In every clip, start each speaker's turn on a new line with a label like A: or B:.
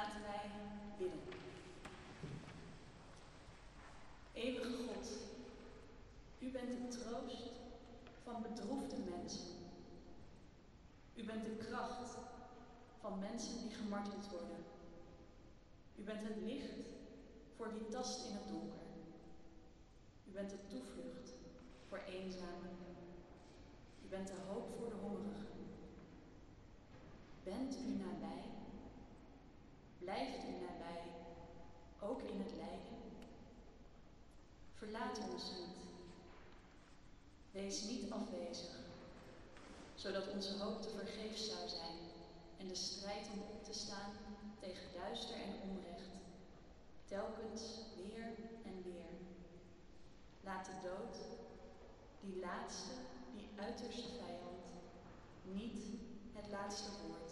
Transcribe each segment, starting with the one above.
A: Laten wij
B: bidden. Eeuwige God, u bent de troost van bedroefde mensen. U bent de kracht van mensen die gemarteld worden. U bent het licht voor die tast in het donker. U bent de toevlucht voor eenzamen. U bent de hoop zodat onze hoop te vergeefs zou zijn en de strijd om op te staan tegen duister en onrecht, telkens weer en weer. Laat de dood, die laatste, die uiterste vijand, niet het laatste woord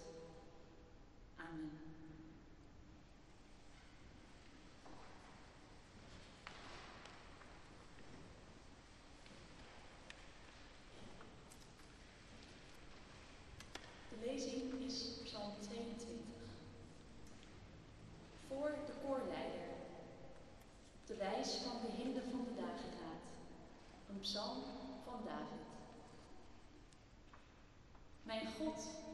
B: culture.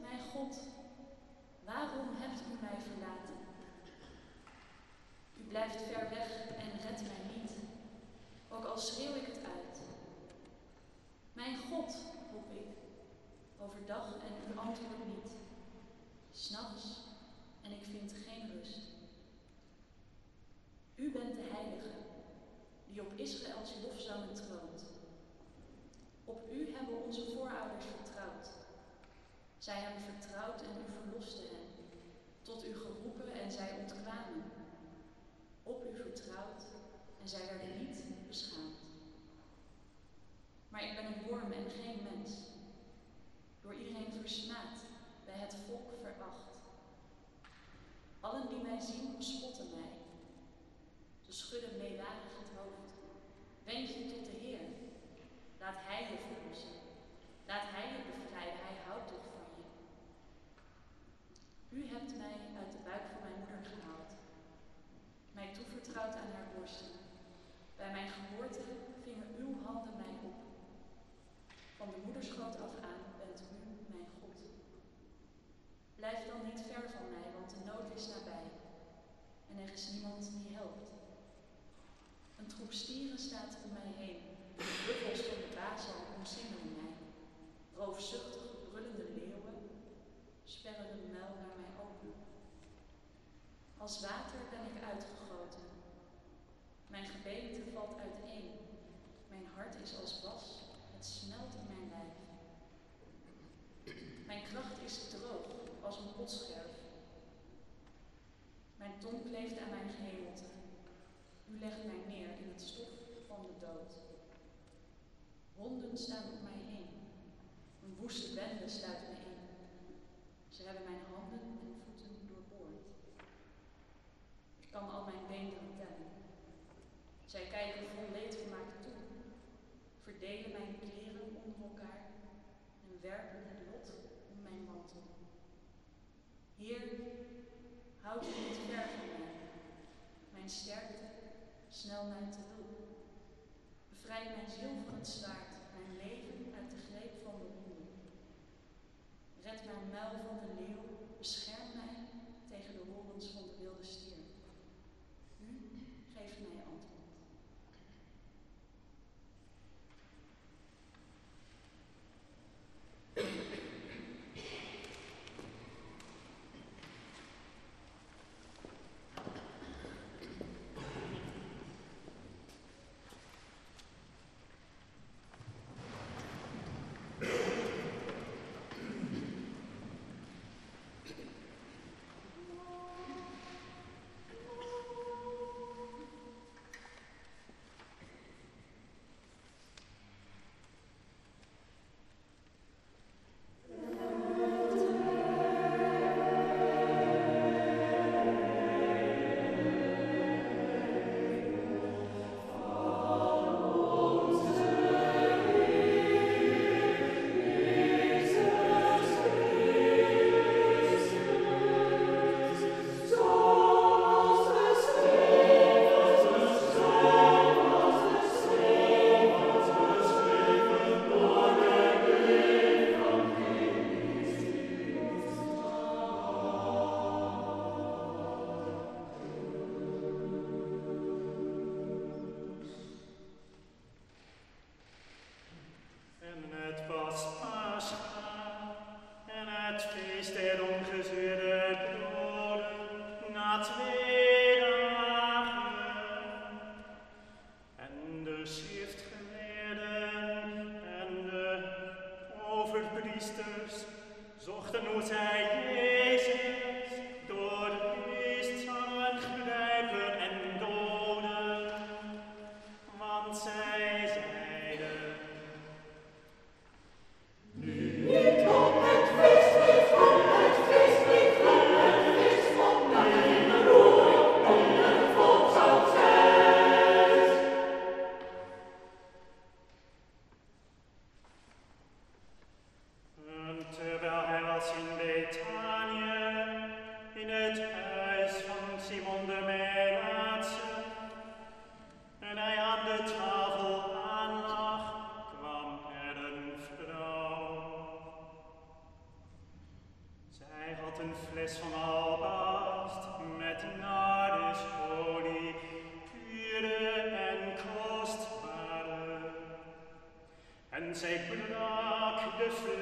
B: Zij
C: beloofden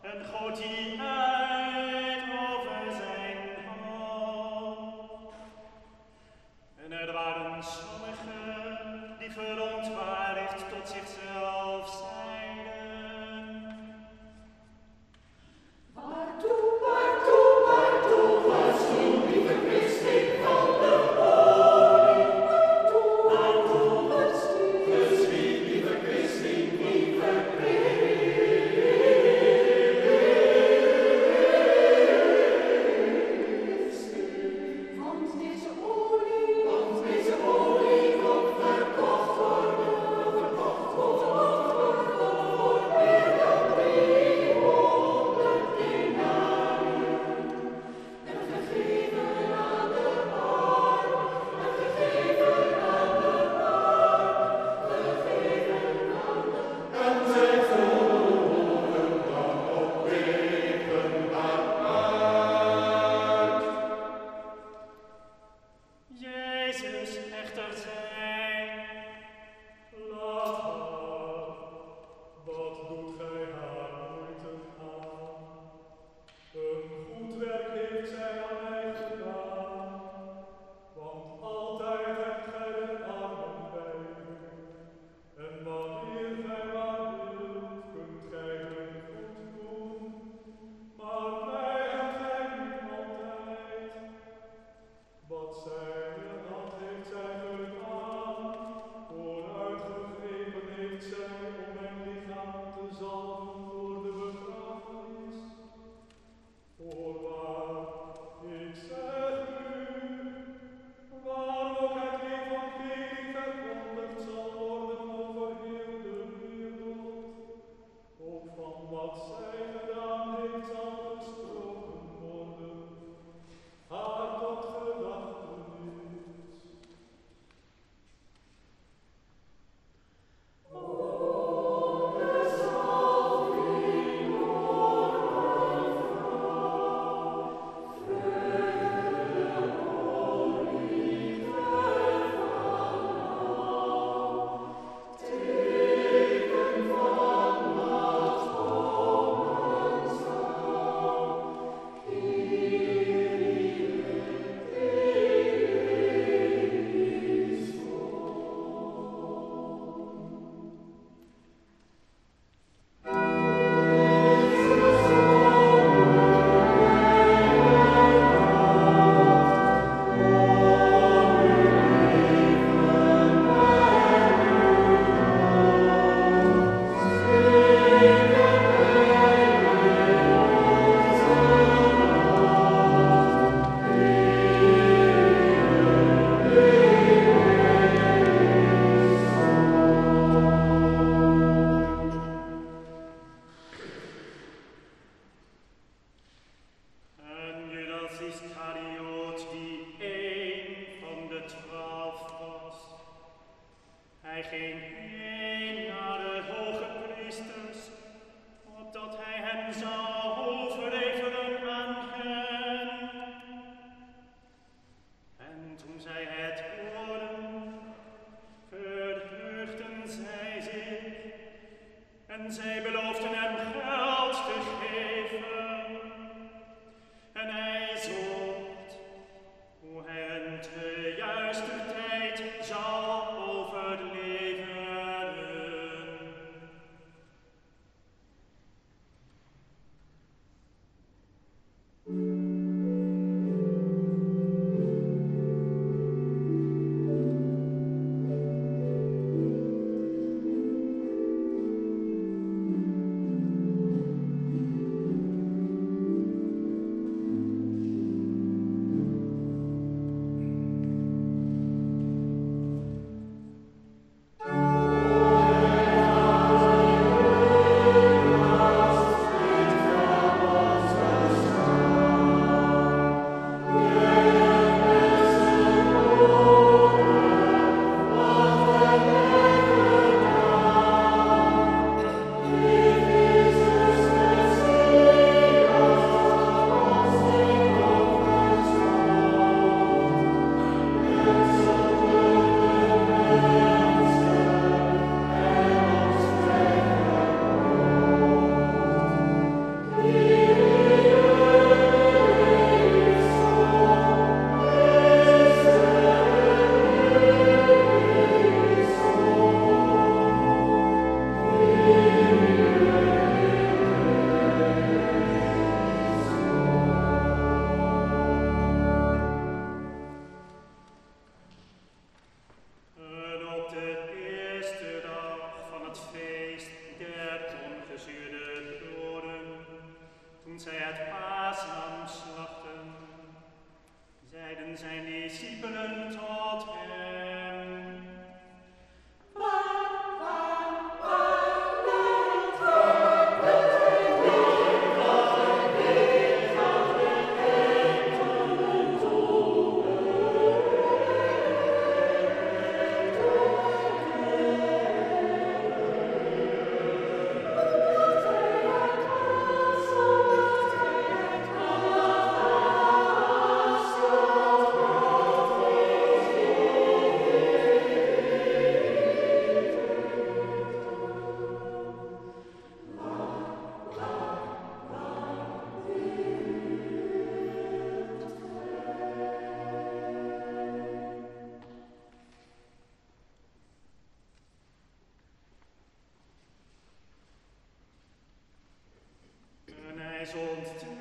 C: hem geld te James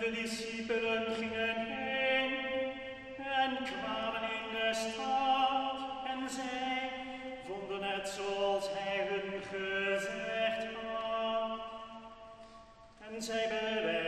C: de discipelen
D: gingen heen en kwamen in de stad en zij vonden het zoals hij hun gezegd had. En zij bereikten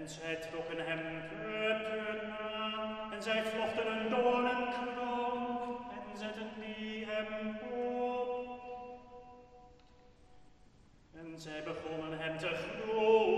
D: En zij trokken hem putten aan, en
E: zij
D: vlochten een doornenkroon, en zetten die hem op. En zij begonnen hem te groeien.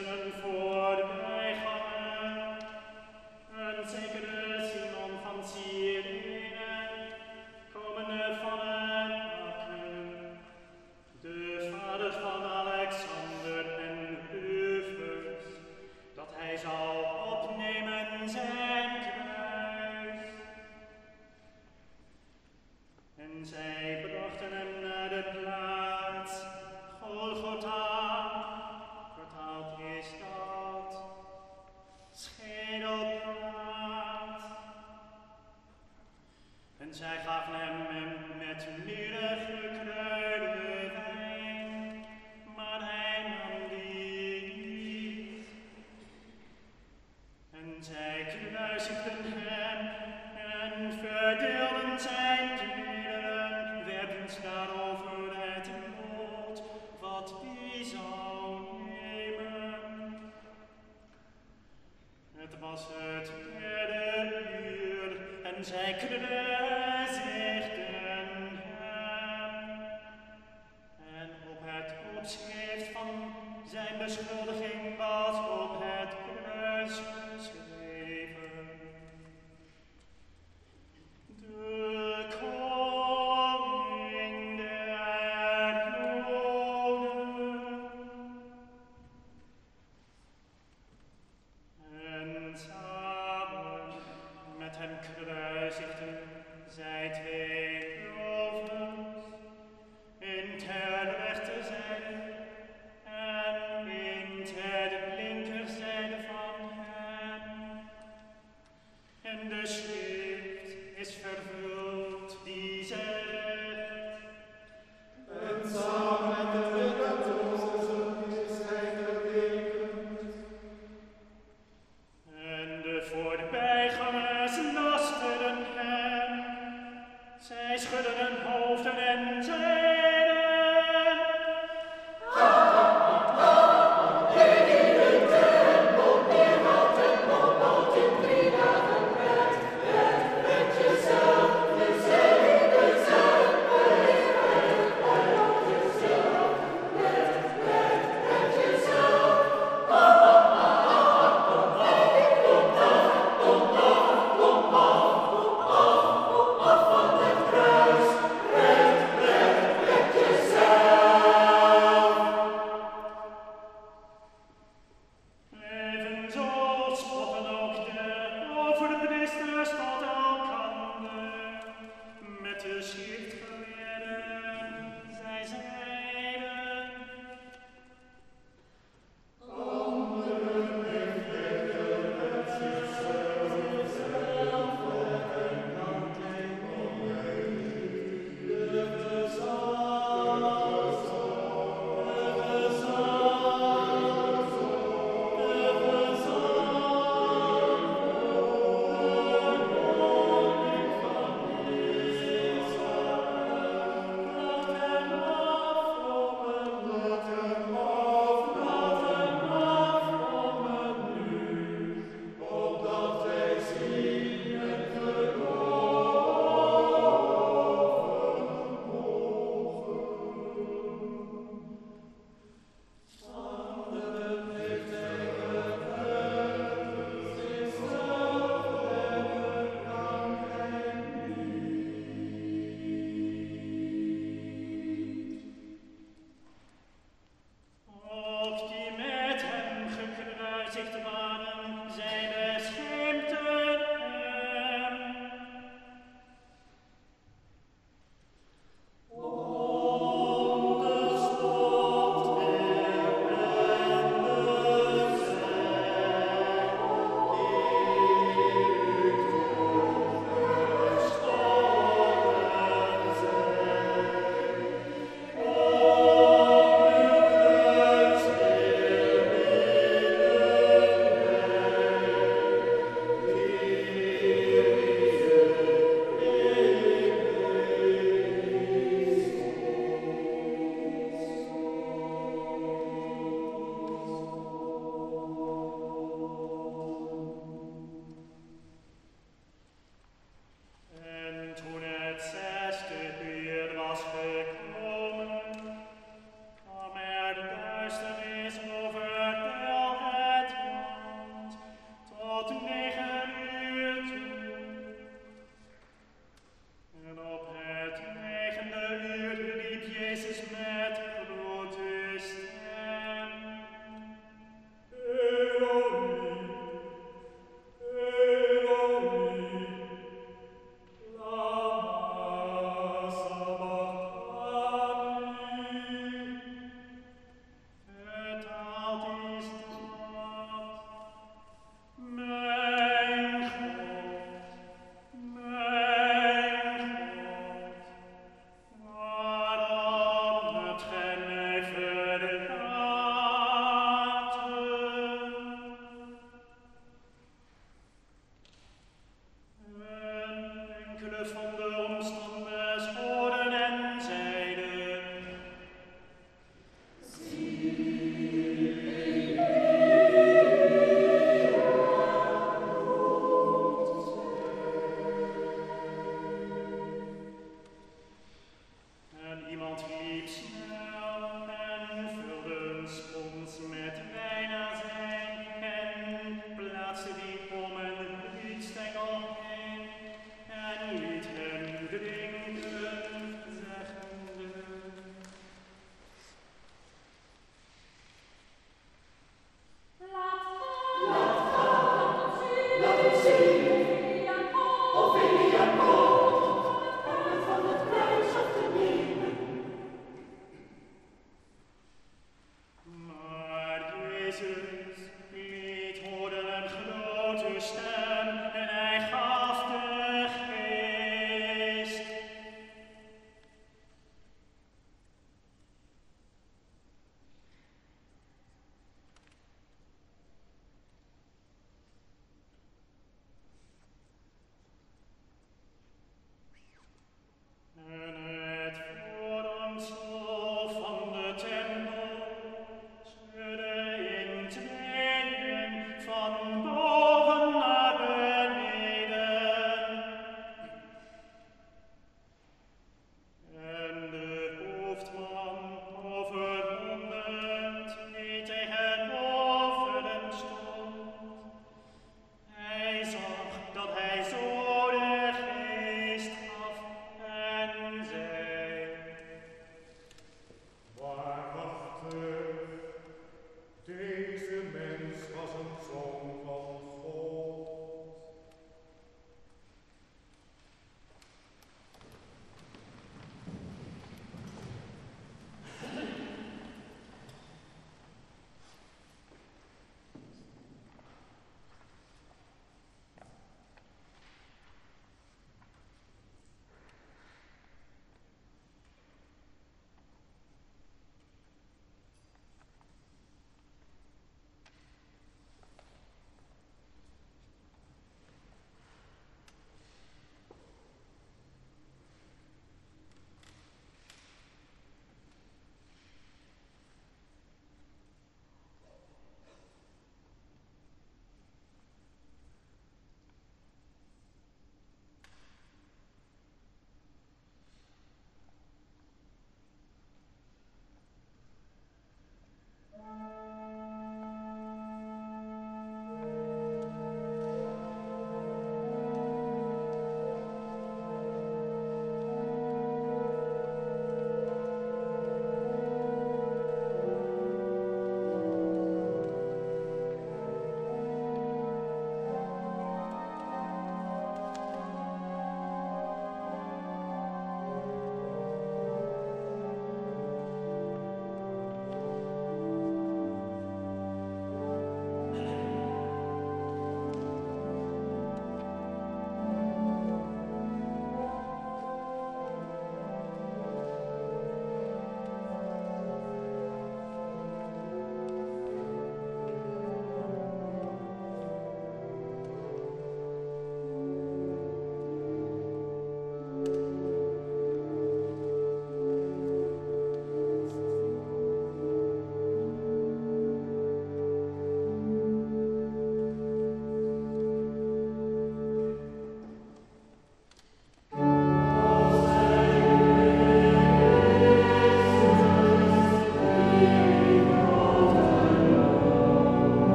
D: Senhor lhe for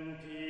D: Maria van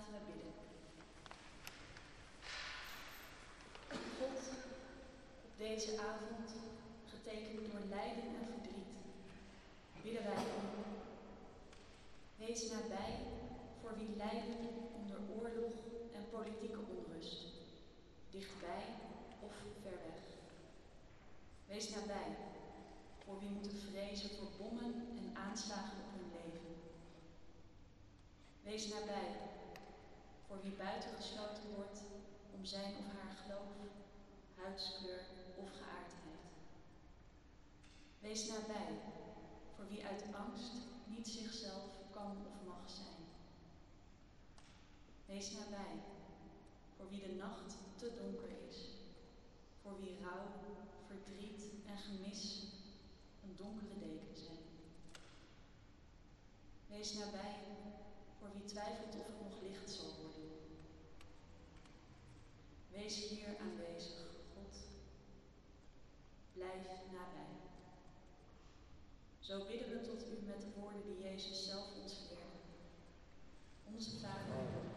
D: Laten we bidden. God, op
B: deze avond, getekend door lijden en verdriet, bidden wij om. Wees nabij voor wie lijden onder oorlog en politieke onrust, dichtbij of ver weg. Wees nabij voor wie moeten vrezen voor bommen en aanslagen op hun leven. Wees nabij voor wie buitengesloten wordt om zijn of haar geloof, huidskleur of geaardheid. Wees nabij voor wie uit angst niet zichzelf kan of mag zijn. Wees nabij voor wie de nacht te donker is, voor wie rouw, verdriet en gemis een donkere deken zijn. Wees nabij voor wie twijfelt of het nog licht zal worden. Wees hier aanwezig, God. Blijf nabij. Zo bidden we tot u met de woorden die Jezus zelf ons leerde. Onze Vader,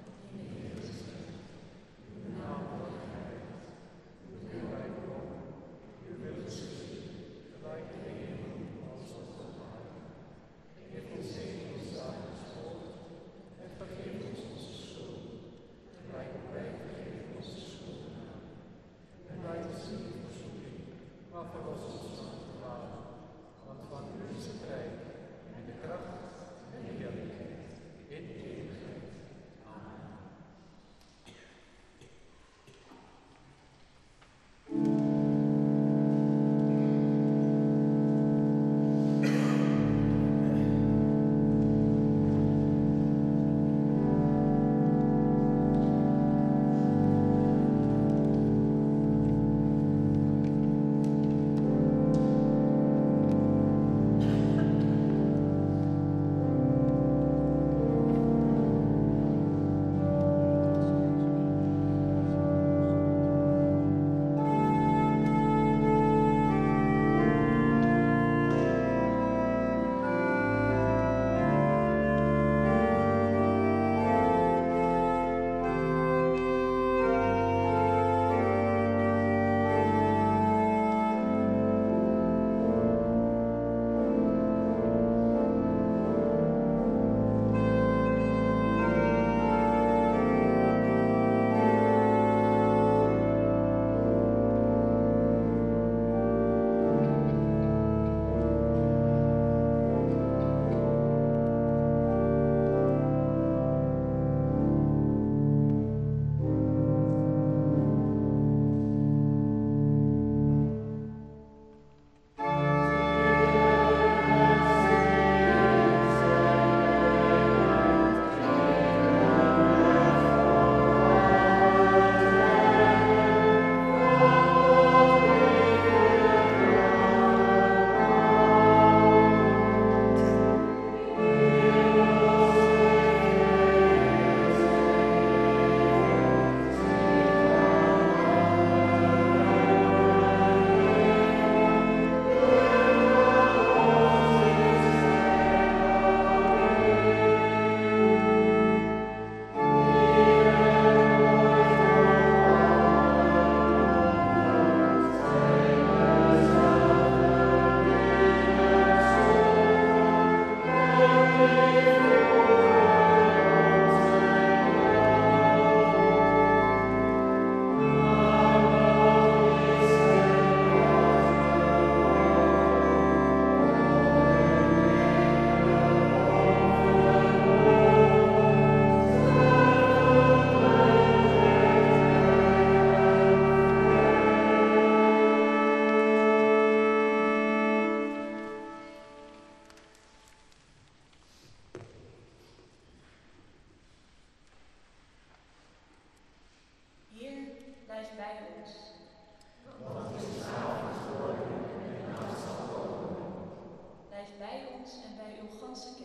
B: nossa